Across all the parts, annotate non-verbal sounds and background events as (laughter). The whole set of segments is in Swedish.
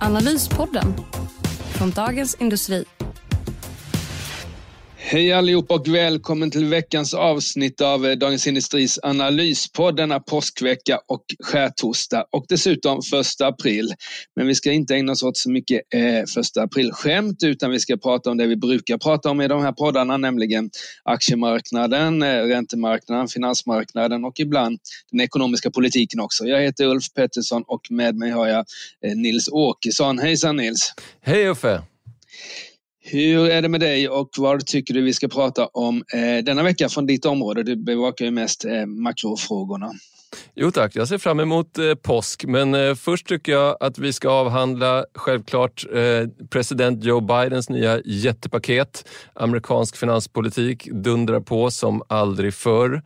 Analyspodden från Dagens Industri. Hej allihopa och välkommen till veckans avsnitt av eh, Dagens Industris analyspodd denna påskvecka och skärtorsdag och dessutom första april. Men vi ska inte ägna oss åt så mycket eh, första april-skämt utan vi ska prata om det vi brukar prata om i de här poddarna, nämligen aktiemarknaden, eh, räntemarknaden, finansmarknaden och ibland den ekonomiska politiken också. Jag heter Ulf Pettersson och med mig har jag eh, Nils Åkesson. Hejsan Nils! Hej Uffe! Hur är det med dig och vad tycker du vi ska prata om eh, denna vecka från ditt område? Du bevakar ju mest eh, makrofrågorna. Jo tack, jag ser fram emot eh, påsk. Men eh, först tycker jag att vi ska avhandla självklart eh, president Joe Bidens nya jättepaket. Amerikansk finanspolitik dundrar på som aldrig förr.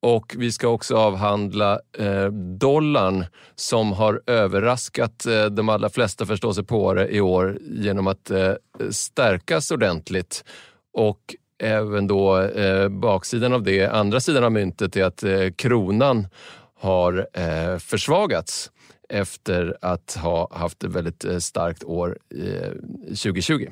Och vi ska också avhandla eh, dollarn som har överraskat eh, de allra flesta förståsigpåare i år genom att eh, stärkas ordentligt. Och även då eh, baksidan av det, andra sidan av myntet, är att eh, kronan har eh, försvagats efter att ha haft ett väldigt eh, starkt år eh, 2020.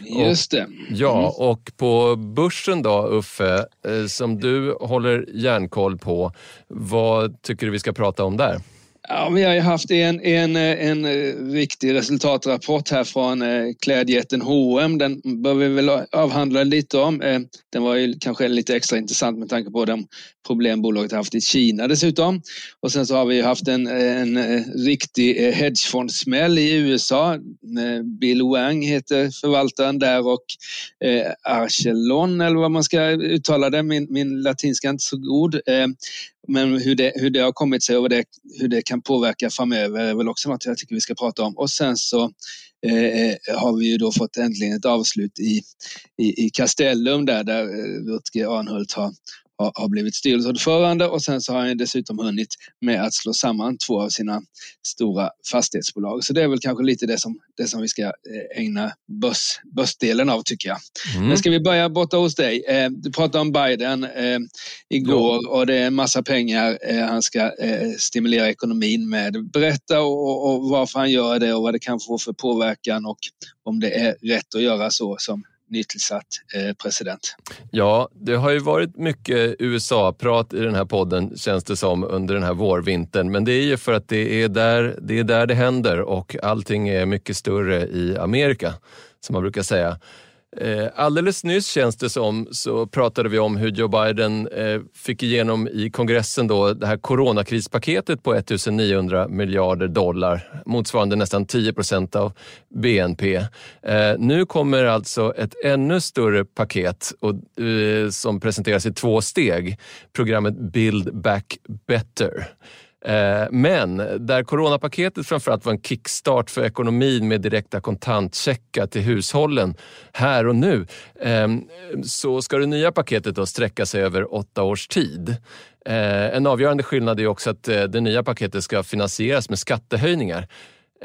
Just det. Mm. Ja, och på börsen då Uffe, eh, som du håller järnkoll på, vad tycker du vi ska prata om där? Ja, vi har ju haft en, en, en viktig resultatrapport här från eh, klädjätten H&M. Den bör vi väl avhandla lite om. Eh, den var ju kanske lite extra intressant med tanke på de problem bolaget har haft i Kina dessutom. Och sen så har vi haft en, en eh, riktig eh, hedgefondsmäll i USA. Eh, Bill Wang heter förvaltaren där och Archelon eller vad man ska uttala det. Min, min latinska är inte så god. Men hur det, hur det har kommit sig och det, hur det kan påverka framöver är väl också något jag tycker vi ska prata om. Och sen så eh, har vi ju då fått äntligen ett avslut i, i, i Castellum där, där Rutger Arnhult har, har blivit styrelseordförande och sen så har han dessutom hunnit med att slå samman två av sina stora fastighetsbolag. Så det är väl kanske lite det som, det som vi ska eh, ägna börs, börsdelen av tycker jag. Mm. Men ska vi börja borta hos dig? Eh, du pratade om Biden eh, igår jo. och det är en massa pengar han ska stimulera ekonomin med. Berätta och, och varför han gör det och vad det kan få för påverkan och om det är rätt att göra så som nytillsatt eh, president. Ja, det har ju varit mycket USA-prat i den här podden känns det som under den här vårvintern. Men det är ju för att det är där det, är där det händer och allting är mycket större i Amerika, som man brukar säga. Eh, alldeles nyss känns det som så pratade vi om hur Joe Biden eh, fick igenom i kongressen då det här coronakrispaketet på 1900 miljarder dollar, motsvarande nästan 10 procent av BNP. Eh, nu kommer alltså ett ännu större paket och, som presenteras i två steg, programmet Build Back Better. Eh, men där coronapaketet framförallt var en kickstart för ekonomin med direkta kontantcheckar till hushållen här och nu ehm, så ska det nya paketet då sträcka sig över åtta års tid. Eh, en avgörande skillnad är också att eh, det nya paketet ska finansieras med skattehöjningar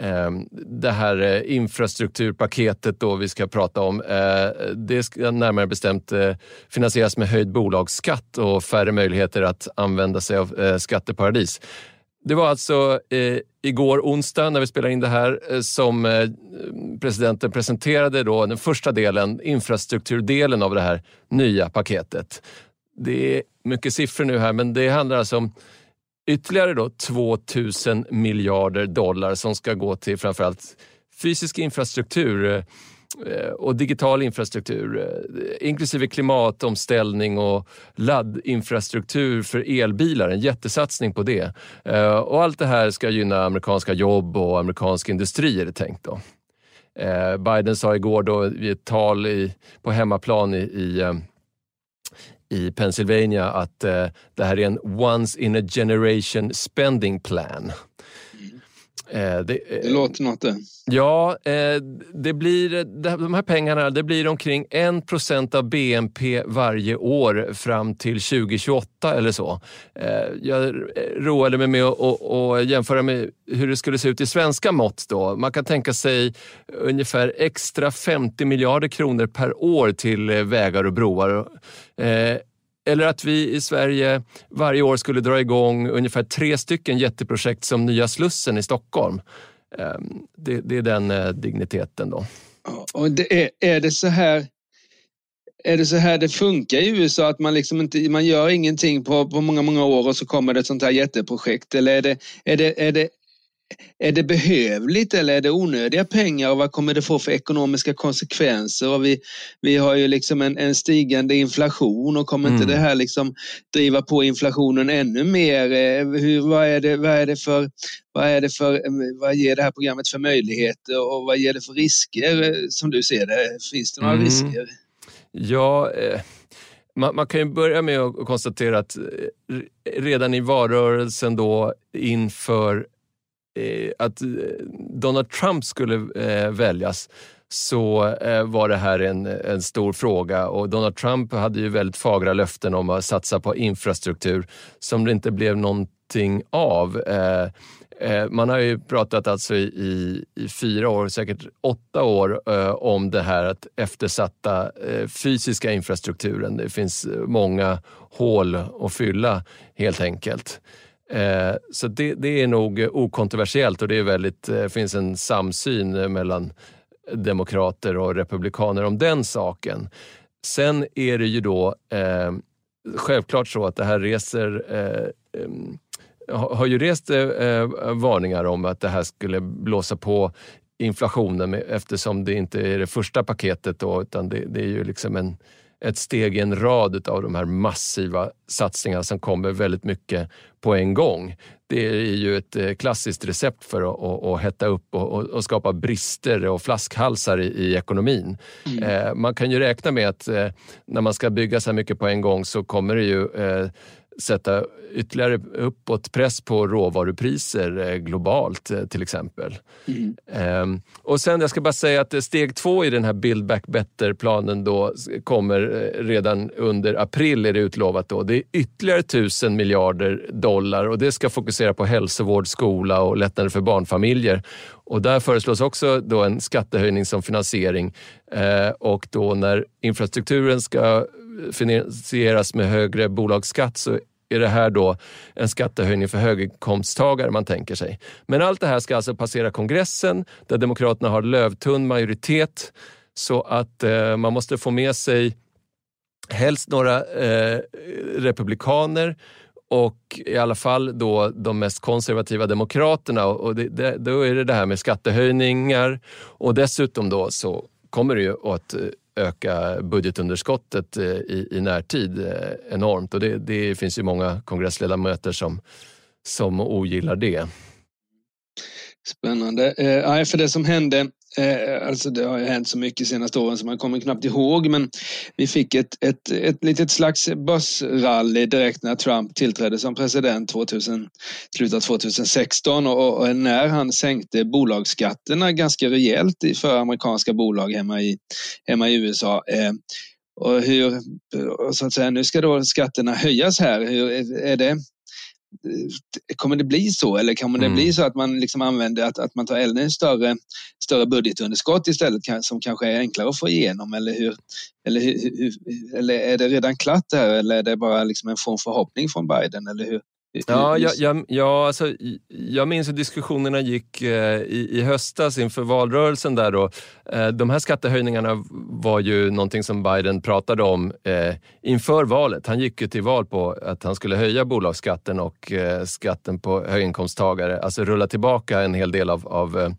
Ehm, det här eh, infrastrukturpaketet då vi ska prata om, eh, det ska närmare bestämt eh, finansieras med höjd bolagsskatt och färre möjligheter att använda sig av skatteparadis. Det var alltså igår onsdag när vi spelade in det här som presidenten presenterade då den första delen, infrastrukturdelen av det här nya paketet. Det är mycket siffror nu här men det handlar alltså om ytterligare då 2000 miljarder dollar som ska gå till framförallt fysisk infrastruktur eh, och digital infrastruktur, eh, inklusive klimatomställning och laddinfrastruktur för elbilar. En jättesatsning på det. Eh, och allt det här ska gynna amerikanska jobb och amerikansk industri är det tänkt. Då. Biden sa igår då i ett tal i, på hemmaplan i, i i Pennsylvania att eh, det här är en once in a generation spending plan. Eh, det, eh, det, låter något det. Ja, eh, det blir, de här pengarna det blir omkring 1 procent av BNP varje år fram till 2028 eller så. Jag roade mig med att jämföra med hur det skulle se ut i svenska mått. Då. Man kan tänka sig ungefär extra 50 miljarder kronor per år till vägar och broar. Eller att vi i Sverige varje år skulle dra igång ungefär tre stycken jätteprojekt som Nya Slussen i Stockholm. Ehm, det, det är den eh, digniteten då. Och det är, är det så här är det så här det funkar i USA, att man liksom inte, man gör ingenting på, på många, många år och så kommer det ett sånt här jätteprojekt? Eller är det, är det, är det är det behövligt eller är det onödiga pengar och vad kommer det få för ekonomiska konsekvenser? Och vi, vi har ju liksom en, en stigande inflation och kommer mm. inte det här liksom driva på inflationen ännu mer? Eh, hur, vad, är det, vad, är det för, vad, är det för, vad ger det här programmet för möjligheter och vad ger det för risker eh, som du ser det? Finns det några mm. risker? Ja, eh, man, kan ju börja med att konstatera att redan i valrörelsen då inför Eh, Eh, att eh, Donald Trump skulle eh, väljas så var det här en, en stor fråga och Donald Trump hade ju väldigt fagra löften om att satsa på infrastruktur som det inte blev någonting av. Man har ju pratat alltså i, i fyra år, säkert åtta år om det här att eftersatta fysiska infrastrukturen. Det finns många hål att fylla helt enkelt. Eh, så det, det, är nog okontroversiellt och det är väldigt, eh, finns en samsyn eh, mellan demokrater och republikaner om den saken. Sen är det ju då eh, självklart så att det här reser eh, har ju rest eh, eh, varningar om att det här skulle blåsa på inflationen eftersom det inte är det första paketet då, utan det, det är ju liksom en ett steg i en rad av de här massiva satsningarna som kommer väldigt mycket på en gång. Det är ju ett eh, klassiskt recept för att, att, att hetta upp och, och, skapa brister och flaskhalsar i, i ekonomin. Mm. Eh, man kan ju räkna med att eh, när man ska bygga så här mycket på en gång så kommer det ju eh, sätta ytterligare uppåt press på råvarupriser eh, globalt eh, till exempel. Mm. Um, och sen, jag ska bara säga att steg två i den här Build Back Better-planen då kommer eh, redan under april är det utlovat. Då. Det är ytterligare tusen miljarder dollar och det ska fokusera på hälsovård, skola och lättnader för barnfamiljer. Och där föreslås också då en skattehöjning som finansiering och då när infrastrukturen ska finansieras med högre bolagsskatt så är det här då en skattehöjning för höginkomsttagare man tänker sig. Men allt det här ska alltså passera kongressen där Demokraterna har lövtunn majoritet så att eh, man måste få med sig helst några eh, republikaner och i alla fall då de mest konservativa demokraterna. Och det, det, då är det det här med skattehöjningar och dessutom då så kommer det ju att eh, öka budgetunderskottet eh, i, i närtid eh, enormt och det, det finns ju många kongressledamöter som, som ogillar det. Spännande. Eh, för det som hände Eh, alltså det har ju hänt så mycket de senaste åren så man kommer knappt ihåg men vi fick ett, ett, ett litet slags börsrally direkt när Trump tillträdde som president 2000, slutet av 2016 och, och, när han sänkte bolagsskatterna ganska rejält för amerikanska bolag hemma i, hemma i USA. Eh, och hur, så att säga, nu ska då skatterna höjas här. Hur, är det kommer det bli så? Eller kommer det mm. bli så att man liksom använder att, att man tar eld större, större budgetunderskott istället som kanske är enklare att få igenom? Eller hur, eller, hur, eller är det redan klart det här? Eller är det bara liksom en form förhoppning från Biden? Eller hur, Ja, jag, jag, ja, alltså, jag minns hur diskussionerna gick eh, i, i höstas inför valrörelsen. där då. Eh, de här skattehöjningarna var ju någonting som Biden pratade om eh, inför valet. Han gick ju till val på att han skulle höja bolagsskatten och eh, skatten på höginkomsttagare, alltså rulla tillbaka en hel del av, av eh,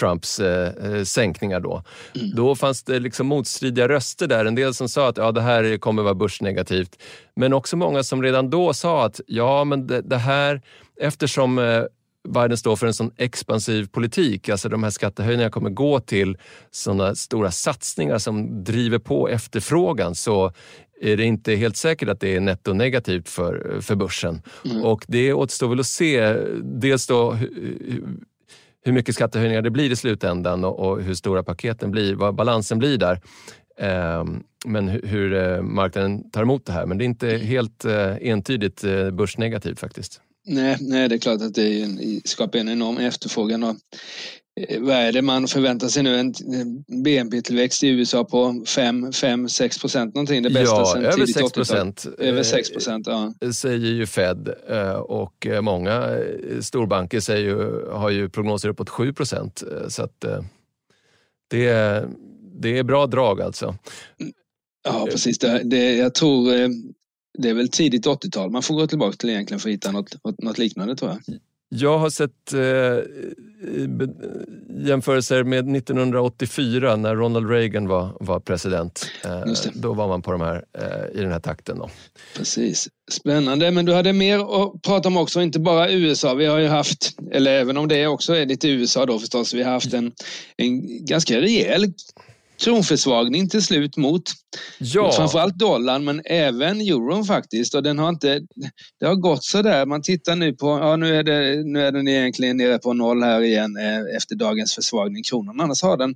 Trumps eh, sänkningar då. Mm. Då fanns det liksom motstridiga röster där. En del som sa att ja, det här kommer vara börsnegativt. Men också många som redan då sa att ja, men det, det här, eftersom eh, Biden står för en sån expansiv politik, alltså de här skattehöjningarna kommer gå till sådana stora satsningar som driver på efterfrågan, så är det inte helt säkert att det är netto negativt för, för börsen. Mm. Och det återstår väl att se. Dels då hur mycket skattehöjningar det blir i slutändan och, och hur stora paketen blir, vad balansen blir där. Eh, men hur, eh, marknaden tar emot det här. Men det är inte helt eh, entydigt eh, börsnegativt faktiskt. Nej, nej, det är klart att det skapar en enorm efterfrågan. Och vad är det man förväntar sig nu? En BNP-tillväxt i USA på 5-6 procent någonting? Det bästa ja, sedan över tidigt 6 procent. Över 6 procent, ja. Säger ju Fed och många storbanker säger har ju prognoser uppåt 7 procent. Så att det, det är bra drag alltså. Ja, precis. Det, det, jag tror det är väl tidigt 80-tal man får gå tillbaka till egentligen för att hitta något, något liknande tror jag. Jag har sett eh, jämförelser med 1984 när Ronald Reagan var, var president. Eh, då var man på de här, eh, i den här takten. Då. Precis. Spännande, men du hade mer att prata om också, inte bara USA. Vi har ju haft, eller även om det också är lite USA då förstås, vi har haft en, en ganska rejäl kronförsvagning till slut mot, ja. framförallt dollarn men även euron faktiskt. Och den har inte, det har gått sådär. Man tittar nu på, ja nu är, det, nu är den egentligen nere på noll här igen eh, efter dagens försvagning kronan. Annars har den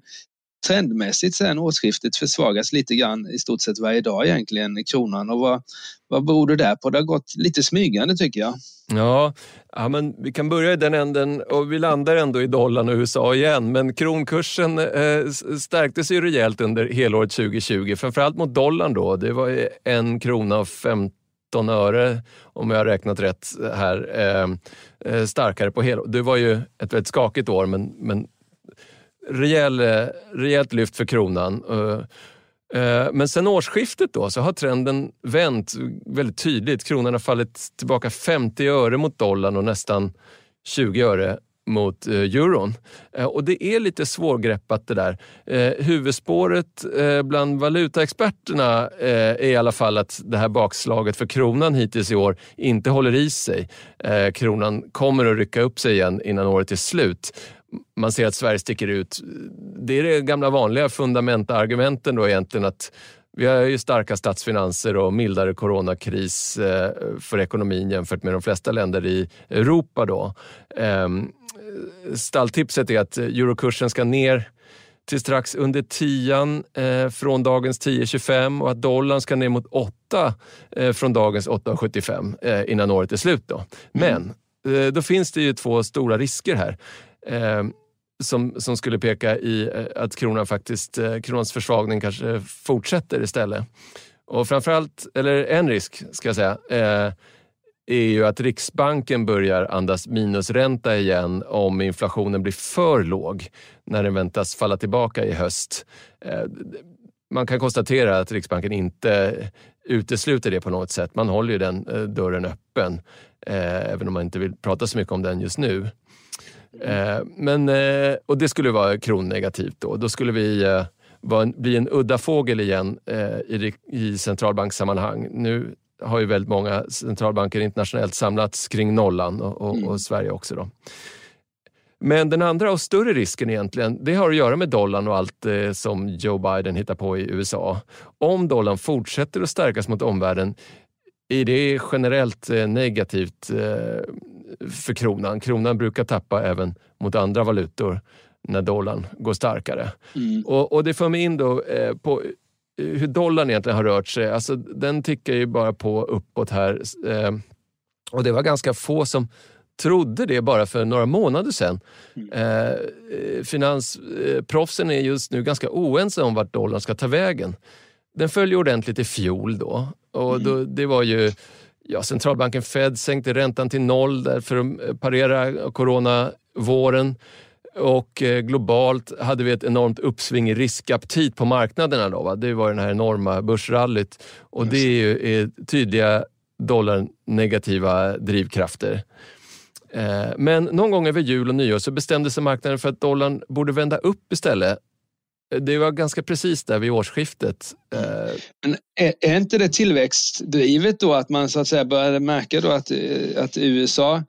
trendmässigt sen årsskiftet försvagats lite grann i stort sett varje dag egentligen, kronan. Och vad, vad beror det där på? Det har gått lite smygande tycker jag. Ja, ja men vi kan börja i den änden och vi landar ändå i dollarn och USA igen. Men kronkursen eh, stärktes ju rejält under helåret 2020, framförallt mot dollarn då. Det var en krona och 15 öre, om jag har räknat rätt här, eh, eh starkare på helåret. Det var ju ett väldigt skakigt år, men, men rejäl, eh, rejält lyft för kronan. Eh, eh, men sen årsskiftet då så har trenden vänt väldigt tydligt. Kronan har fallit tillbaka 50 öre mot dollarn och nästan 20 öre mot euron. Och det är lite svårgreppat det där. huvudspåret bland valutaexperterna är i alla fall att det här bakslaget för kronan hittills i år inte håller i sig. kronan kommer att rycka upp sig igen innan året är slut man ser att Sverige sticker ut. Det är det gamla vanliga fundamentargumenten då egentligen att vi har ju starka statsfinanser och mildare coronakris eh, för ekonomin jämfört med de flesta länder i Europa. Då. Ehm, stalltipset är att eurokursen ska ner till strax under 10 eh, från dagens 10,25 och att dollarn ska ner mot 8 eh, från dagens 8,75 innan året är slut. Då. Men då finns det ju två stora risker här eh, som, som skulle peka i eh, att kronan faktiskt, eh, kronans försvagning kanske fortsätter istället. Och framförallt, eller en risk ska jag säga, eh, är ju att Riksbanken börjar andas minusränta igen om inflationen blir för låg när den väntas falla tillbaka i höst. Eh, man kan konstatera att Riksbanken inte utesluter det på något sätt. Man håller ju den eh, dörren öppen, eh, även om man inte vill prata så mycket om den just nu. Eh, men, eh, och det skulle vara kronnegativt då. Då skulle vi eh, en, bli en udda fågel igen i, i centralbankssammanhang. Nu har ju väldigt många centralbanker internationellt samlats kring nollan och, och, mm. och Sverige också. Då. Men den andra och större risken egentligen, det har att göra med dollarn och allt som Joe Biden hittar på i USA. Om dollarn fortsätter att stärkas mot omvärlden är det generellt negativt för kronan. Kronan brukar tappa även mot andra valutor när dollarn går starkare. Mm. Och, och, det för mig in då eh, på hur dollarn egentligen har rört sig. Alltså, den tickar ju bara på uppåt här. Eh, och det var ganska få som trodde det bara för några månader sedan. Mm. Eh, finansproffsen är just nu ganska oense om vart dollarn ska ta vägen. Den föll ordentligt i fjol då och mm. då, det var ju Ja, centralbanken Fed sänkte räntan till noll där för att parera coronavåren. Och eh, globalt hade vi ett enormt uppsving i riskaptit på marknaderna. Då, va? Det var den här enorma börsrallyt och det är ju är tydliga dollarnegativa drivkrafter. Eh, men någon gång över jul och nyår så bestämde sig marknaden för att dollarn borde vända upp istället det var ganska precis där vid årsskiftet. Eh, Men är, är inte det tillväxtdrivet då att man så att säga började märka då att, eh, att USA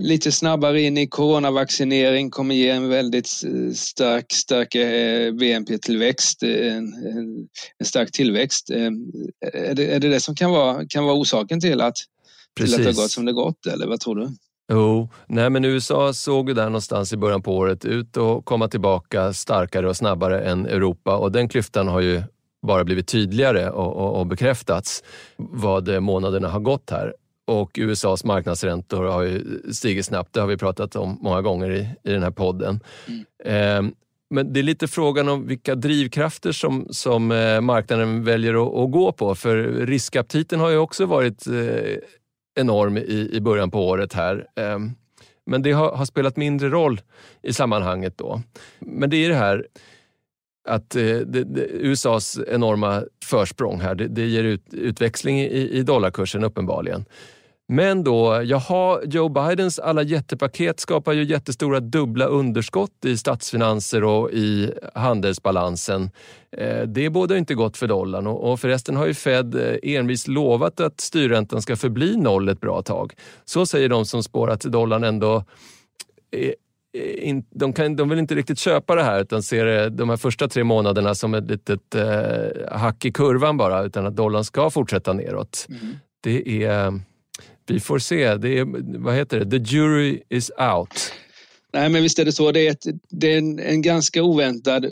lite snabbare in i coronavaccinering kommer ge en väldigt stark, stark eh, BNP-tillväxt, en, en, stark tillväxt. Är det, är det det som kan vara, kan vara orsaken till att, till att det har gått som det gått eller vad tror du? Jo, nej men USA såg ju där någonstans i början på året ut att komma tillbaka starkare och snabbare än Europa och den klyftan har ju bara blivit tydligare och, och, och bekräftats vad månaderna har gått här. Och USAs marknadsräntor har ju stigit snabbt, det har vi pratat om många gånger i, i den här podden. Mm. Eh, men det är lite frågan om vilka drivkrafter som, som eh, marknaden väljer att, att, gå på. För riskaptiten har ju också varit eh, enorm i, i början på året här. Ehm, men det har, har, spelat mindre roll i sammanhanget då. Men det är det här att eh, det, det, USAs enorma försprång här, det, det ger ut, utväxling i, i dollarkursen uppenbarligen. Men då, jaha, Joe Bidens alla jättepaket skapar ju jättestora dubbla underskott i statsfinanser och i handelsbalansen. Eh, det båda inte gott för dollarn och förresten har ju Fed eh, envist lovat att styrräntan ska förbli noll ett bra tag. Så säger de som spår att dollarn ändå de, kan, de vill inte riktigt köpa det här utan ser de här första tre månaderna som ett litet eh, hack i kurvan bara utan att dollarn ska fortsätta neråt. Mm. Det är vi får se. Det är, vad heter det? The jury is out. Nej, men visst är det så. Det är, ett, det är en, en, ganska oväntad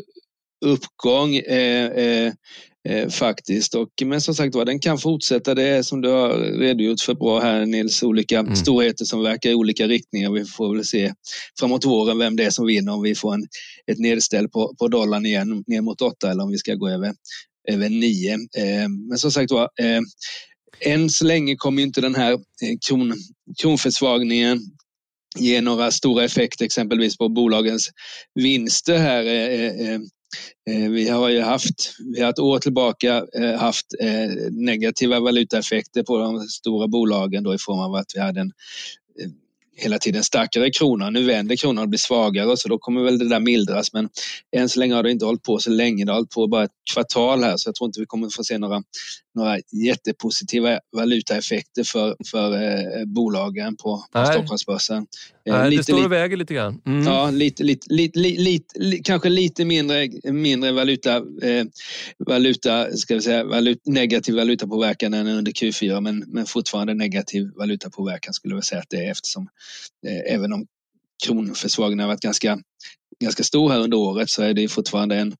uppgång eh, eh, eh, faktiskt. Och, men som sagt var, den kan fortsätta. Det är som du har redogjort för bra här Nils, olika mm. storheter som verkar i olika riktningar. Vi får väl se framåt våren vem det är som vinner, om vi får en, ett nedställ på, på dollarn igen ner mot 8 eller om vi ska gå över, över 9. Eh, men som sagt var, eh, än så länge kommer inte den här eh, kron, kronförsvagningen ge några stora effekter exempelvis på bolagens vinster här. Eh, eh, vi har ju haft, vi har ett år tillbaka haft negativa valutaeffekter på de stora bolagen då i form av att vi hade en hela tiden starkare krona. Nu vänder kronan och blir svagare så då kommer väl det där mildras. Men än så länge har det inte hållit på så länge. Det har hållit på bara ett kvartal här så jag tror inte vi kommer få se några, några jättepositiva valutaeffekter för, för eh, bolagen på, på Stockholmsbörsen. Eh, Nej, lite, det står och väger lite grann. Mm. Ja, lite, lite, lite, lite, kanske lite mindre, mindre valuta, eh, valuta, ska vi säga, valut, negativ valutapåverkan än under Q4 men, men fortfarande negativ valutapåverkan skulle jag säga att det är eftersom eh, även om kronförsvagningen har varit ganska, ganska stor här under året så är det fortfarande en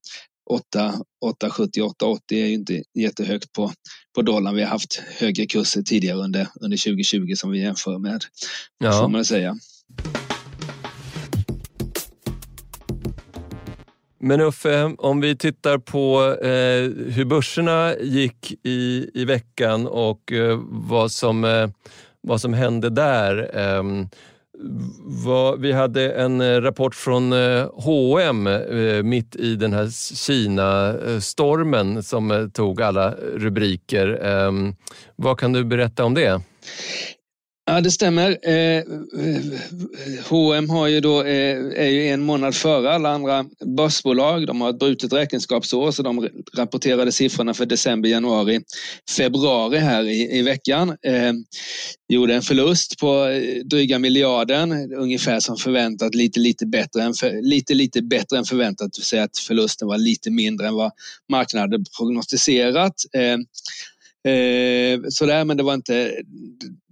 8,70, 8,80 är ju inte jättehögt på, på dollarn. Vi har haft högre kurser tidigare under, under 2020 som vi jämför med, ja. får man säga. Men Uffe, om vi tittar på eh, hur börserna gick i, i veckan och eh, vad, som, eh, vad som hände där var, vi hade en eh, rapport från H&M mitt i den här Kina-stormen som tog alla rubriker. Ehm, vad kan du berätta om det? Ja, det stämmer. Eh, H&M har ju då, eh, är ju en månad före alla andra börsbolag. De har ett brutet räkenskapsår så de rapporterade siffrorna för december, januari, februari här i, i veckan. Eh, gjorde en förlust på eh, dryga miljarden, ungefär som förväntat, lite, lite, bättre, än för, lite, lite bättre än förväntat. Det vill säga att förlusten var lite mindre än vad marknaden prognostiserat. Eh, Eh, sådär, men det var inte,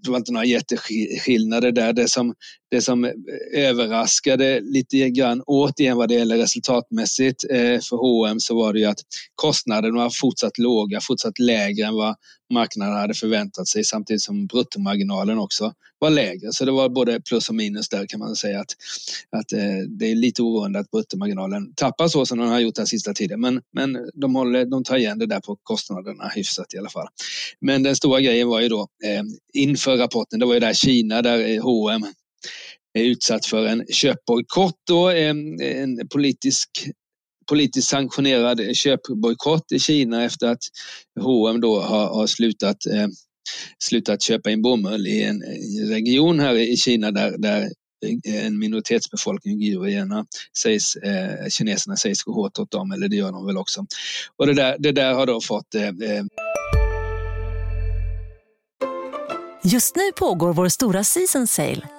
det var inte några jätteskillnader där. Det som, det som överraskade lite grann återigen vad det gäller resultatmässigt eh, för H&M så var det ju att kostnaderna var fortsatt låga, fortsatt lägre än vad marknaden hade förväntat sig samtidigt som bruttomarginalen också var lägre. Så det var både plus och minus där kan man säga att, att eh, det är lite oroande att bruttomarginalen tappar så som den har gjort den sista tiden. Men, men de, håller, de tar igen det där på kostnaderna hyfsat i alla fall. Men den stora grejen var ju då eh, inför rapporten, det var ju där Kina där H&M är utsatt för en köpbojkott en, eh, en politisk politiskt sanktionerad köpbojkott i Kina efter att H&M då har, har slutat, eh, slutat köpa in bomull i en eh, region här i Kina där, där en minoritetsbefolkning, uigurerna, sägs, eh, kineserna sägs gå hårt åt dem, eller det gör de väl också. Och det där, det där har då fått eh, eh Just nu pågår vår stora season sale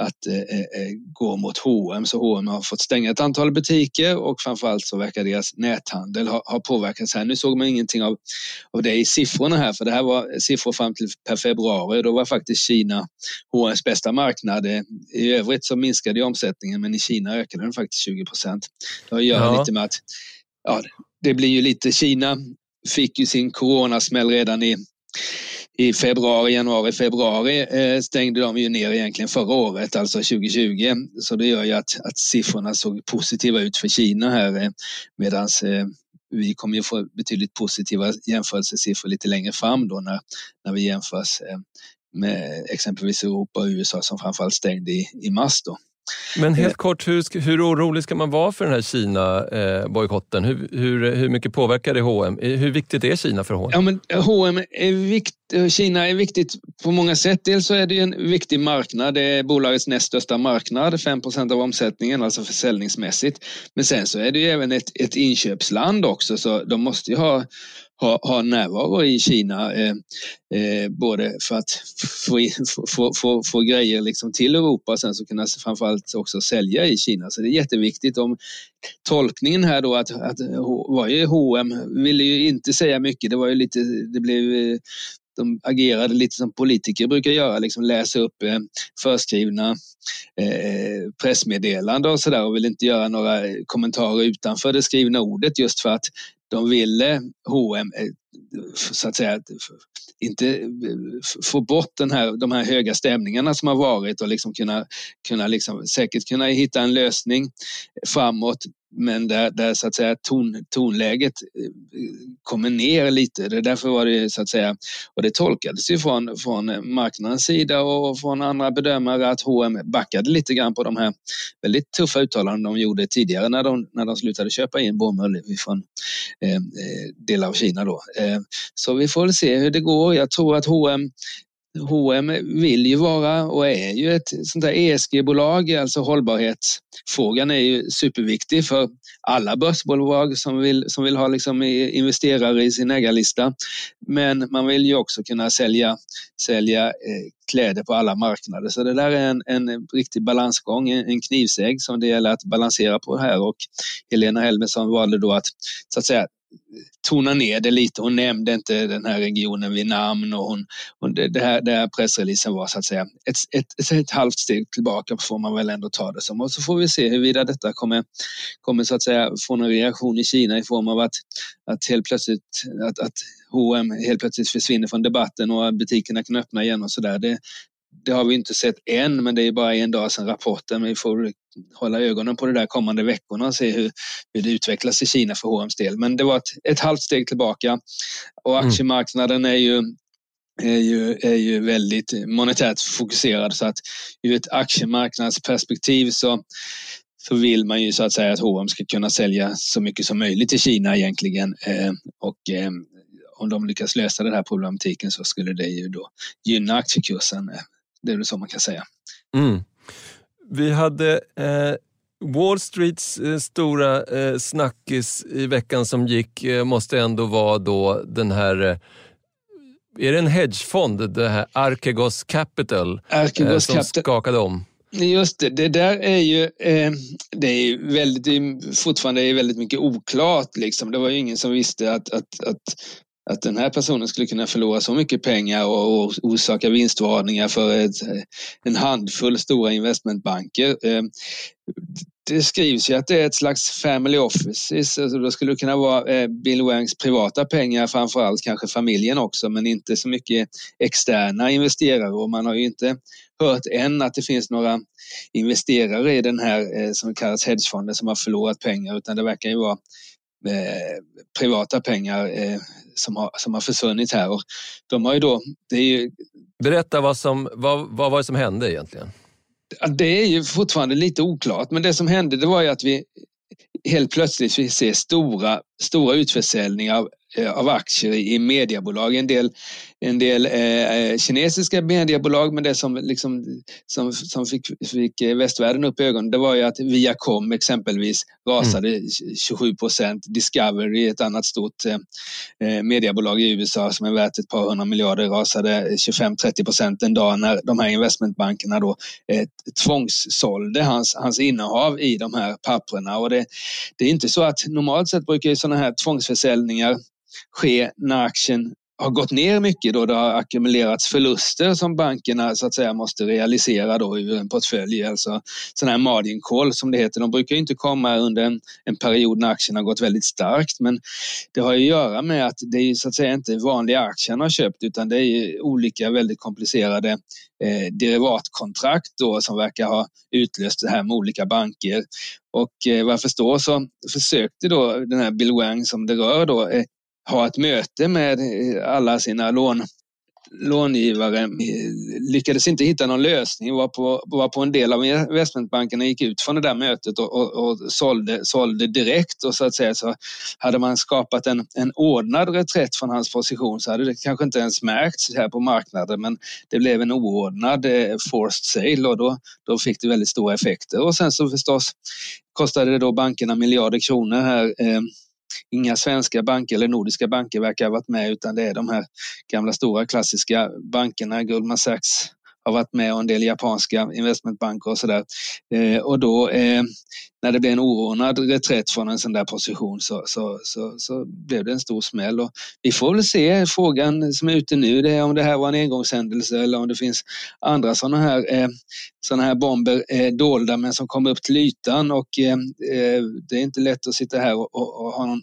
att eh, eh, gå mot H&M så H&M har fått stänga ett antal butiker och framförallt så verkar deras näthandel ha, ha påverkats här. Nu såg man ingenting av, av det i siffrorna här för det här var siffror fram till per februari. Då var faktiskt Kina H&M's bästa marknad. I övrigt så minskade omsättningen men i Kina ökade den faktiskt 20 procent. Det har att göra ja. lite med att ja, det blir ju lite Kina fick ju sin coronasmäll redan i i februari, januari, februari eh, stängde de ju ner egentligen förra året, alltså 2020. Så det gör ju att, att siffrorna såg positiva ut för Kina här eh, medan eh, vi kommer ju få betydligt positiva jämförelsesiffror lite längre fram då när, när vi jämförs med exempelvis Europa och USA som framförallt stängde i, i mars. Då. Men helt eh. kort, hur, hur orolig ska man vara för den här Kina-bojkotten? Hur, hur, hur mycket påverkar det H&M? Hur viktigt är Kina för H&M? Ja, men H&M är vikt, Kina är viktigt på många sätt. Dels så är det en viktig marknad. Det är bolagets näst största marknad, 5% av omsättningen, alltså försäljningsmässigt. Men sen så är det ju även ett, ett inköpsland också, så de måste ju ha ha, ha närvaro i Kina. Eh, eh, både för att få, få, få, få, grejer liksom till Europa och sen så kunna framförallt också sälja i Kina. Så det är jätteviktigt. Om tolkningen här då att, att var ju H&M ville ju inte säga mycket. Det var ju lite, det blev eh, de agerade lite som politiker brukar göra, liksom läsa upp eh, förskrivna eh, pressmeddelanden och sådär och vill inte göra några kommentarer utanför det skrivna ordet just för att de ville H&M så att säga inte få bort den här, de här höga stämningarna som har varit och liksom kunna, kunna liksom, säkert kunna hitta en lösning framåt men där, där så att säga ton, tonläget eh, kommer ner lite. Det därför var det så att säga, och det tolkades ju från, från marknadens sida och från andra bedömare att H&M backade lite grann på de här väldigt tuffa uttalanden de gjorde tidigare när de, när de slutade köpa in bomull från eh, eh delar av Kina då. Eh, Eh, så vi får väl se hur det går. Jag tror att H&M H&M vill ju vara och är ju ett sånt där ESG-bolag, alltså hållbarhetsfrågan är ju superviktig för alla börsbolag som vill, som vill ha liksom investerare i sin ägarlista. Men man vill ju också kunna sälja, sälja eh, kläder på alla marknader. Så det där är en, en riktig balansgång, en knivsägg som det gäller att balansera på här och Helena Helmersson valde då att så att säga tona ner det lite. Hon nämnde inte den här regionen vid namn och hon, hon det, det, här, det här pressreleasen var så att säga ett, ett, ett, ett halvt steg tillbaka får man väl ändå ta det som. Och så får vi se huruvida detta kommer, kommer så att säga få någon reaktion i Kina i form av att, att helt plötsligt att, att H&M helt plötsligt försvinner från debatten och butikerna kan öppna igen och sådär. Det, det har vi inte sett än, men det är bara en dag sedan rapporten. Men vi får hålla ögonen på det där kommande veckorna och se hur, hur det utvecklas i Kina för H&M's del. Men det var ett, ett halvt steg tillbaka och mm. aktiemarknaden är ju är ju, är ju väldigt monetärt fokuserad så att ur ett aktiemarknadsperspektiv så, så vill man ju så att säga att H&M ska kunna sälja så mycket som möjligt i Kina egentligen. Eh, och eh, om de lyckas lösa den här problematiken så skulle det ju då gynna aktiekursen. Det är väl så man kan säga. Mm. Vi hade eh, Wall Streets eh, stora eh, snackis i veckan som gick eh, måste ändå vara då den här eh, är det en hedgefond, det här Archegos Capital, eh, som Capital. skakade om? Just det, det där är ju det är väldigt, fortfarande är väldigt mycket oklart. Liksom. Det var ju ingen som visste att, att, att att den här personen skulle kunna förlora så mycket pengar och orsaka vinstvarningar för ett, en handfull stora investmentbanker. Eh, det skrivs ju att det är ett slags family offices, alltså då skulle det kunna vara eh, Bill Wangs privata pengar, framförallt kanske familjen också, men inte så mycket externa investerare och man har ju inte hört än att det finns några investerare i den här eh, som kallas hedgefonden som har förlorat pengar utan det verkar ju vara privata pengar som har, som har försvunnit här. Och de har ju då, det är ju... Berätta vad, som, vad, vad var det som hände egentligen? Det är ju fortfarande lite oklart, men det som hände det var ju att vi helt plötsligt vi ser stora, stora utförsäljningar av, eh, av aktier i mediebolag. En del, en del eh, kinesiska mediebolag, men det som, liksom, som, som fick, fick västvärlden upp ögonen, det var ju att Viacom exempelvis rasade mm. 27 procent. Discovery, ett annat stort eh, mediebolag i USA som är värt ett par hundra miljarder, rasade 25-30 procent en dag när de här investmentbankerna då eh, tvångssålde hans, hans innehav i de här papperna. Och det, det är inte så att normalt sett brukar ju sådana här tvångsförsäljningar ske när aktien har gått ner mycket då det har ackumulerats förluster som bankerna så att säga måste realisera då ur en portfölj. Alltså sådana här margin call som det heter. De brukar inte komma under en, en period när aktien har gått väldigt starkt men det har att göra med att det är så att säga inte vanliga aktier han har köpt utan det är olika väldigt komplicerade eh, derivatkontrakt då som verkar ha utlöst det här med olika banker. Och eh, vad jag förstår så försökte då den här Bill Wang som det rör då eh, ha ett möte med eh, alla sina lån, långivare. Lyckades inte hitta någon lösning var på, var på en del av investmentbankerna gick ut från det där mötet och, och, och sålde, sålde direkt. Och så att säga så hade man skapat en, en ordnad reträtt från hans position så hade det kanske inte ens märkts här på marknaden men det blev en oordnad eh, forced sale och då, då fick det väldigt stora effekter. Och sen så förstås kostade det då bankerna miljarder kronor här eh, inga svenska banker eller nordiska banker verkar ha varit med utan det är de här gamla stora klassiska bankerna, Goldman Sachs har varit med och en del japanska investmentbanker och sådär. Eh, och då eh, när det blev en oordnad reträtt från en sån där position så, så, så, så, blev det en stor smäll. Och vi får väl se, frågan som är ute nu det är om det här var en engångshändelse eller om det finns andra sådana här, eh, såna här bomber eh, dolda men som kommer upp till ytan och eh, eh det är inte lätt att sitta här och, och, och ha någon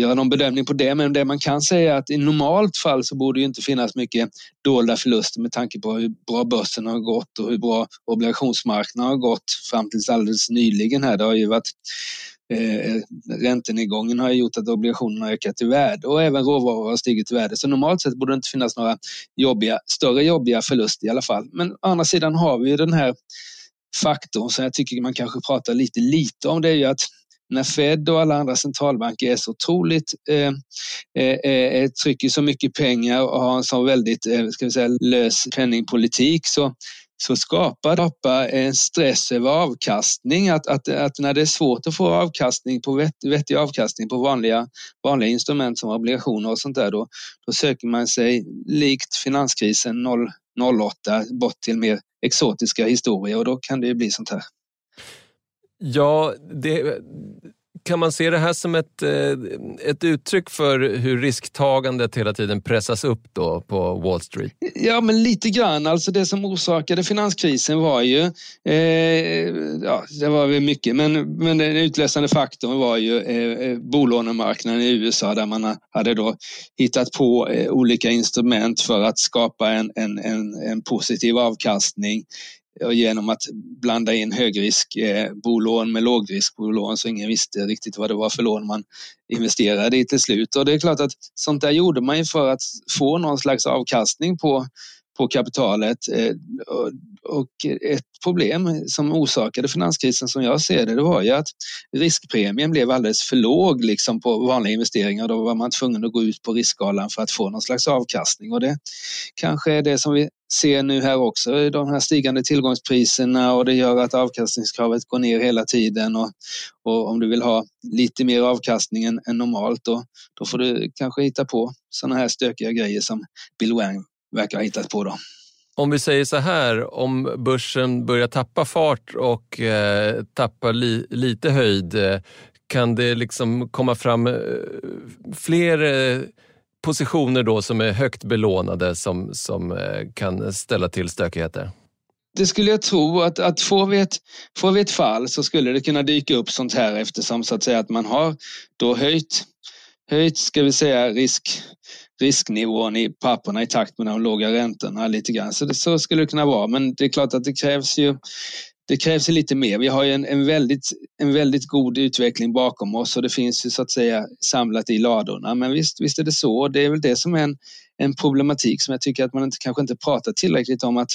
göra någon bedömning på det, men det man kan säga är att i normalt fall så borde det inte finnas mycket dolda förluster med tanke på hur bra börsen har gått och hur bra obligationsmarknaden har gått fram tills alldeles nyligen här. Det har ju varit eh, räntenedgången har gjort att obligationerna har ökat i värde och även råvaror har stigit i värde. Så normalt sett borde det inte finnas några jobbiga, större jobbiga förluster i alla fall. Men å andra sidan har vi den här faktorn som jag tycker man kanske pratar lite lite om. Det är ju att när Fed och alla andra centralbanker är så otroligt, eh, eh, eh, eh trycker så mycket pengar och har en så väldigt eh, ska vi säga, lös penningpolitik så, så skapar skapa en stress över avkastning. Att, att, att när det är svårt att få avkastning på vett, vettig avkastning på vanliga, vanliga instrument som obligationer och sånt där, då, då söker man sig likt finanskrisen 0, 08 bort till mer exotiska historier och då kan det ju bli sånt här. Ja, det, kan man se det här som ett, eh, ett uttryck för hur risktagandet hela tiden pressas upp då på Wall Street? Ja, men lite grann. Alltså det som orsakade finanskrisen var ju, eh, ja, det var väl mycket, men, men den utlösande faktorn var ju eh, eh bolånemarknaden i USA där man hade då hittat på eh, olika instrument för att skapa en, en, en, en positiv avkastning genom att blanda in högriskbolån eh, med lågriskbolån så ingen visste riktigt vad det var för lån man investerade i till slut. Och det är klart att sånt där gjorde man ju för att få någon slags avkastning på, på kapitalet. Eh, och ett problem som orsakade finanskrisen som jag ser det, det var ju att riskpremien blev alldeles för låg liksom på vanliga investeringar. Då var man tvungen att gå ut på riskskalan för att få någon slags avkastning och det kanske är det som vi ser nu här också, de här stigande tillgångspriserna och det gör att avkastningskravet går ner hela tiden och, och om du vill ha lite mer avkastning än, än normalt då, då får du kanske hitta på sådana här stökiga grejer som Bill Wang verkar ha hittat på. Då. Om vi säger så här, om börsen börjar tappa fart och eh, tappa li, lite höjd, eh, kan det liksom komma fram eh, fler eh, positioner då som är högt belånade som, som eh, kan ställa till stökigheter? Det skulle jag tro att, att får, vi ett, får vi ett fall så skulle det kunna dyka upp sånt här eftersom så att säga att man har då höjt, höjt ska vi säga risk, risknivån i papperna i takt med de låga räntorna lite grann. Så, det, så skulle det kunna vara. Men det är klart att det krävs ju det krävs lite mer. Vi har ju en, en, väldigt, en väldigt god utveckling bakom oss och det finns ju så att säga samlat i ladorna. Men visst, visst är det så. Det är väl det som är en, en problematik som jag tycker att man inte, kanske inte pratar tillräckligt om att,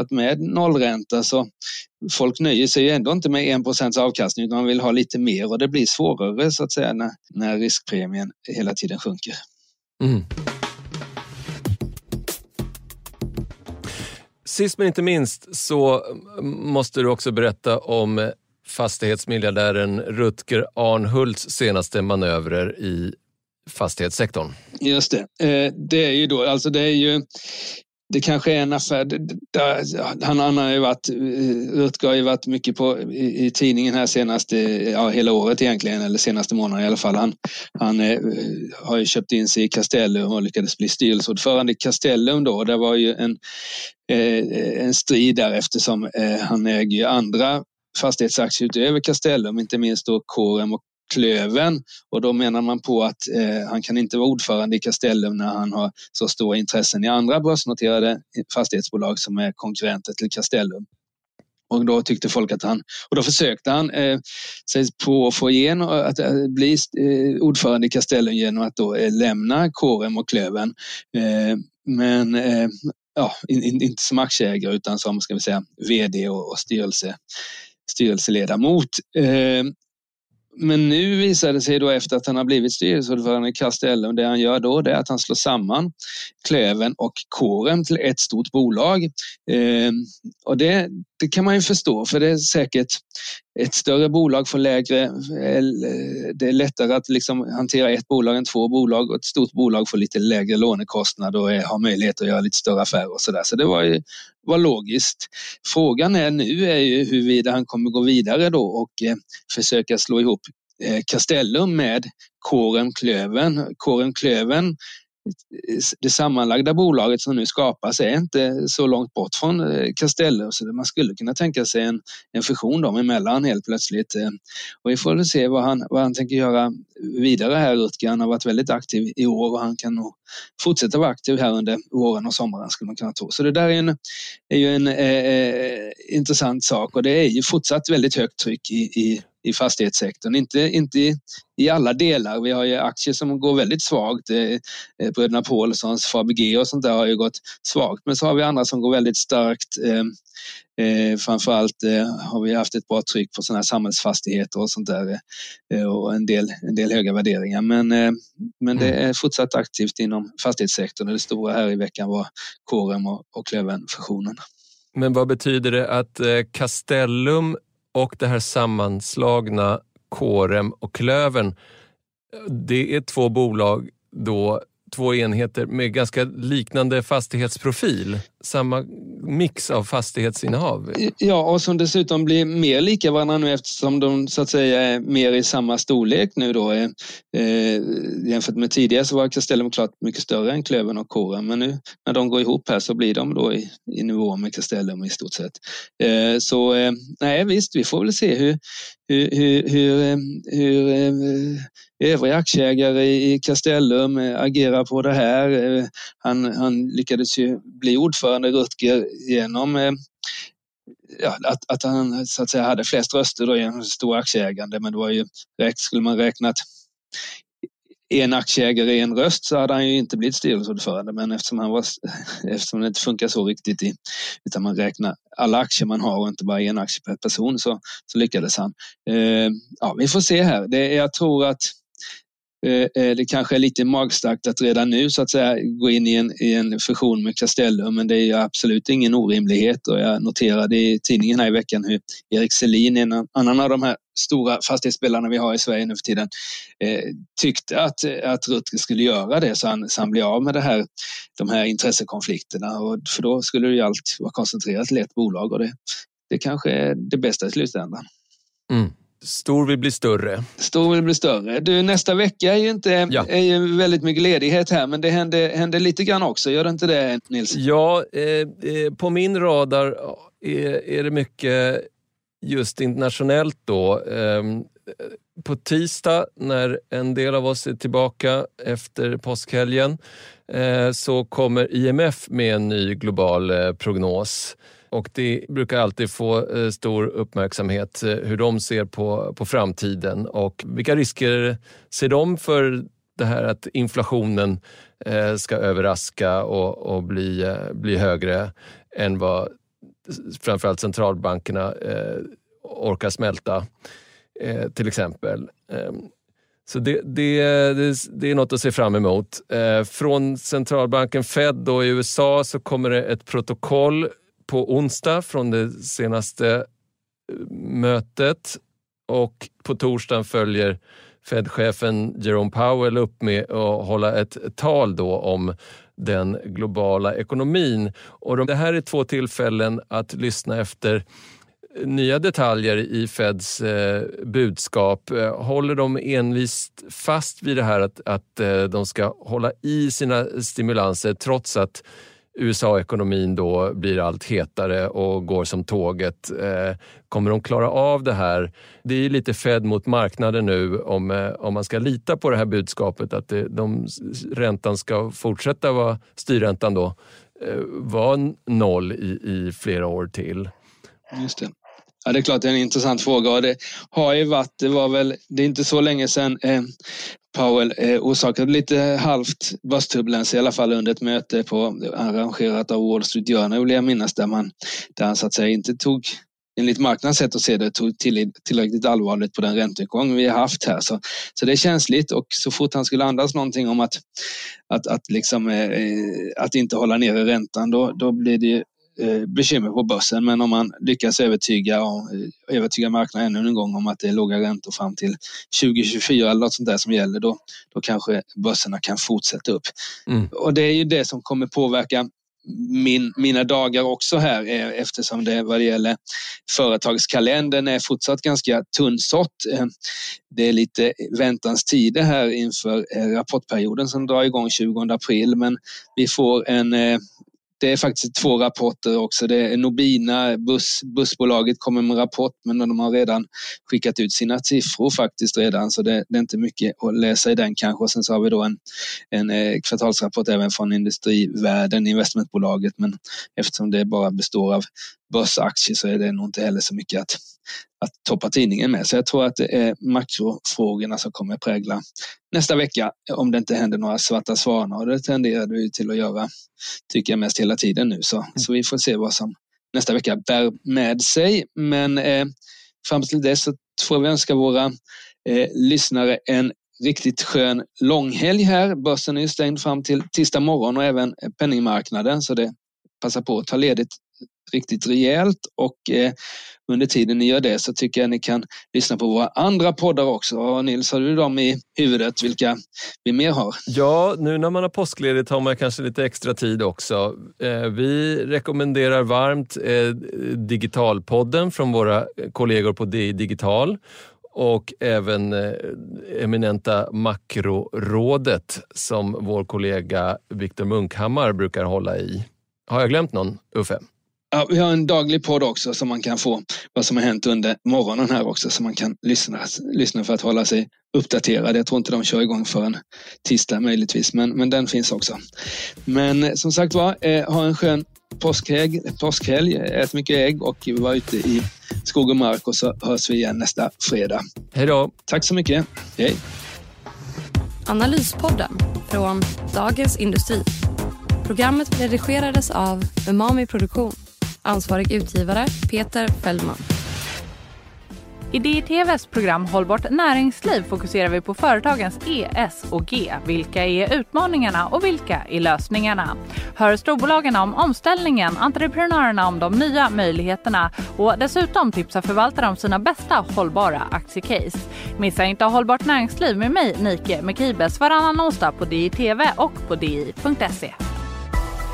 att med nollränta så folk nöjer sig ju ändå inte med 1% avkastning utan man vill ha lite mer och det blir svårare så att säga när, när riskpremien hela tiden sjunker. Mm. Sist men inte minst så måste du också berätta om fastighetsmiljardären Rutger Arnhults senaste manövrer i fastighetssektorn. Just det. Eh, det är ju då, alltså det är ju det kanske är en affär. Där, han, han har ju varit, eh, Rutger har ju varit mycket på, i, i tidningen här senaste, ja hela året egentligen, eller senaste månaden i alla fall. Han, han eh, har ju köpt in sig i Castellum och lyckades bli styrelseordförande i Castellum då. Det var ju en, eh, en strid där eftersom eh, han äger ju andra fastighetsaktier utöver Castellum, inte minst då Corem och Klöven och då menar man på att eh, han kan inte vara ordförande i Castellum när han har så stora intressen i andra börsnoterade fastighetsbolag som är konkurrenter till Castellum. Och då tyckte folk att han, och då försökte han eh, sig på att få igenom eh, att eh, bli eh, ordförande i Castellum genom att då eh, lämna Corem och Klöven. Eh, men eh, ja, in, in, inte som aktieägare utan som ska vi säga, vd och, och styrelse, styrelseledamot. Eh, men nu visar det sig då efter att han har blivit styrelseordförande i Castellum, det han gör då det är att han slår samman Klöven och Kåren till ett stort bolag. Eh, och det, det kan man ju förstå för det är säkert ett större bolag får lägre, eh, det är lättare att liksom hantera ett bolag än två bolag och ett stort bolag får lite lägre lånekostnad och har möjlighet att göra lite större affärer och sådär. Så det var ju var logiskt. Frågan är nu är ju huruvida han kommer gå vidare då och eh, försöka slå ihop eh, Castellum med Kåren Klöven. Kåren Klöven det sammanlagda bolaget som nu skapas är inte så långt bort från eh, Castellum så man skulle kunna tänka sig en, en fusion dem emellan helt plötsligt. Eh. Och vi får väl se vad han, vad han tänker göra vidare här Rutger. Han har varit väldigt aktiv i år och han kan nog fortsätta vara aktiv här under våren och sommaren skulle man kunna tro. Så det där är, en, är ju en eh, eh intressant sak och det är ju fortsatt väldigt högt tryck i, i i fastighetssektorn. Inte, inte i, i alla delar. Vi har ju aktier som går väldigt svagt. Eh, Bröderna Paulssons, Fabege och sånt där har ju gått svagt. Men så har vi andra som går väldigt starkt. Eh, eh, framförallt eh, har vi haft ett bra tryck på sådana här samhällsfastigheter och sånt där eh, och en del, en del höga värderingar. Men, eh, men det mm. är fortsatt aktivt inom fastighetssektorn och det stora här i veckan var Corem och, och Klöven-fusionen. Men vad betyder det att eh, Castellum och det här sammanslagna Korem och Klövern. det är två bolag då två enheter med ganska liknande fastighetsprofil. Samma mix av fastighetsinnehav. Ja, och som dessutom blir mer lika varandra nu eftersom de så att säga är mer i samma storlek nu då. Eh, eh jämfört med tidigare så var Castellum klart mycket större än Klöven och Kåren men nu när de går ihop här så blir de då i, i nivå med Castellum i stort sett. Eh, så eh, nej visst, vi får väl se hur, hur, hur, hur, eh, hur eh, övriga aktieägare i Castellum eh, agerar på det här. Han, han lyckades ju bli ordförande, Rutger, genom eh, ja, att, att han så att säga hade flest röster då genom stor aktieägande. Men det var ju, skulle man räknat en aktieägare en röst så hade han ju inte blivit styrelseordförande men eftersom, han var, (laughs) eftersom det inte funkar så riktigt i, utan man räknar alla aktier man har och inte bara en aktie per person så, så lyckades han. Eh, ja, vi får se här. Det, jag tror att Eh, eh, det kanske är lite magstarkt att redan nu så att säga gå in i en, i en fusion med Castellum men det är absolut ingen orimlighet och jag noterade i tidningen här i veckan hur Erik Selin, en annan av de här stora fastighetsspelarna vi har i Sverige nu för tiden, eh, tyckte att, att Rutger skulle göra det så han, så han blir av med det här, de här intressekonflikterna och för då skulle ju allt vara koncentrerat till ett bolag och det, det kanske är det bästa i slutändan. Mm. Stor vill bli större. Stor vill bli större. Du, nästa vecka är ju, inte, ja. är ju väldigt mycket ledighet här, men det händer, händer lite grann också. Gör det inte det, Nils? Ja, eh, eh, på min radar är, är det mycket just internationellt då. Eh, på tisdag när en del av oss är tillbaka efter påskhelgen eh, så kommer IMF med en ny global eh, prognos. Och det brukar alltid få eh, stor uppmärksamhet eh, hur de ser på, på framtiden och vilka risker ser de för det här att inflationen eh, ska överraska och, och bli, bli högre än vad framförallt centralbankerna orkar smälta, till exempel. Ehm, så det, det, det, är något att se fram emot. Från centralbanken Fed då i USA så kommer det ett protokoll på onsdag från det senaste eh, mötet och på torsdagen följer Fed-chefen Jerome Powell upp med att hålla ett tal då om den globala ekonomin. Och det här är två tillfällen att lyssna efter nya detaljer i Feds eh, budskap. Eh, håller de envist fast vid det här att, att de ska hålla i sina stimulanser trots att USA-ekonomin då blir allt hetare och går som tåget. Eh, kommer de klara av det här? Det är lite Fed mot marknaden nu om, eh, om man ska lita på det här budskapet att det, de, räntan ska fortsätta vara, styrräntan då, eh, vara noll i, i flera år till. Just det. Ja, det är klart det är en intressant fråga och det har ju varit, det var väl, det är inte så länge sedan eh, Powell eh, orsakade lite halvt börsturbulens i alla fall under ett möte på, arrangerat av Wall Street Journal vill jag minnas, där, man, där han så att säga inte tog enligt marknadens sätt att se det tog till, tillräckligt allvarligt på den ränteuppgång vi har haft här. Så, så det är känsligt och så fort han skulle andas någonting om att, att, att, liksom, eh, att inte hålla nere räntan då, då blir det bekymmer på börsen. Men om man lyckas övertyga, eh, övertyga marknaden ännu en gång om att det är låga räntor fram till 2024 eller något sånt där som gäller, då, då kanske börserna kan fortsätta upp. Mm. Och det är ju det som kommer påverka min, mina dagar också här eh, eftersom det vad det gäller företagskalendern är fortsatt ganska tunnsått. Det är lite väntans tider här inför rapportperioden som drar igång 20 april men vi får en det är faktiskt två rapporter också. Det är Nobina, buss, bussbolaget kommer med rapport men de har redan skickat ut sina siffror faktiskt redan så det, det är inte mycket att läsa i den kanske. Och sen så har vi då en, en eh, kvartalsrapport även från Industrivärden, investmentbolaget men eftersom det bara består av börsaktier så är det nog inte heller så mycket att, att toppa tidningen med. Så jag tror att det är makrofrågorna som kommer prägla nästa vecka om det inte händer några svarta svanar och det tenderar det ju till att göra, tycker jag mest hela tiden nu. Så, mm. så vi får se vad som nästa vecka bär med sig. Men eh, fram till dess så får vi önska våra eh, lyssnare en riktigt skön långhelg här. Börsen är ju stängd fram till tisdag morgon och även penningmarknaden så det passa på att ta ledigt riktigt rejält och eh, under tiden ni gör det så tycker jag ni kan lyssna på våra andra poddar också. Och Nils, har du dem i huvudet vilka vi mer har? Ja, nu när man har påskledigt har man kanske lite extra tid också. Eh, vi rekommenderar varmt eh, Digitalpodden från våra kollegor på DI Digital och även eh, eminenta Makrorådet som vår kollega Viktor Munkhammar brukar hålla i. Har jag glömt någon, Uffe? Ja, vi har en daglig podd också som man kan få vad som har hänt under morgonen här också så man kan lyssna, lyssna för att hålla sig uppdaterad. Jag tror inte de kör igång förrän tisdag möjligtvis, men, men den finns också. Men eh, som sagt var, eh, ha en skön påskhelg, påskhelg, ät mycket ägg och var ute i skog och mark och så hörs vi igen nästa fredag. Hej då! Tack så mycket. Hej! Analyspodden från Dagens Industri. Programmet redigerades av Umami Produktion. Ansvarig utgivare Peter Fellman. I DITVs program Hållbart näringsliv fokuserar vi på företagens E, S och G. Vilka är utmaningarna och vilka är lösningarna? Hör storbolagen om omställningen, entreprenörerna om de nya möjligheterna och dessutom tipsar förvaltare om sina bästa hållbara aktiecase. Missa inte Hållbart näringsliv med mig, Nike Mekibes, varannan onsdag på DITV och på di.se.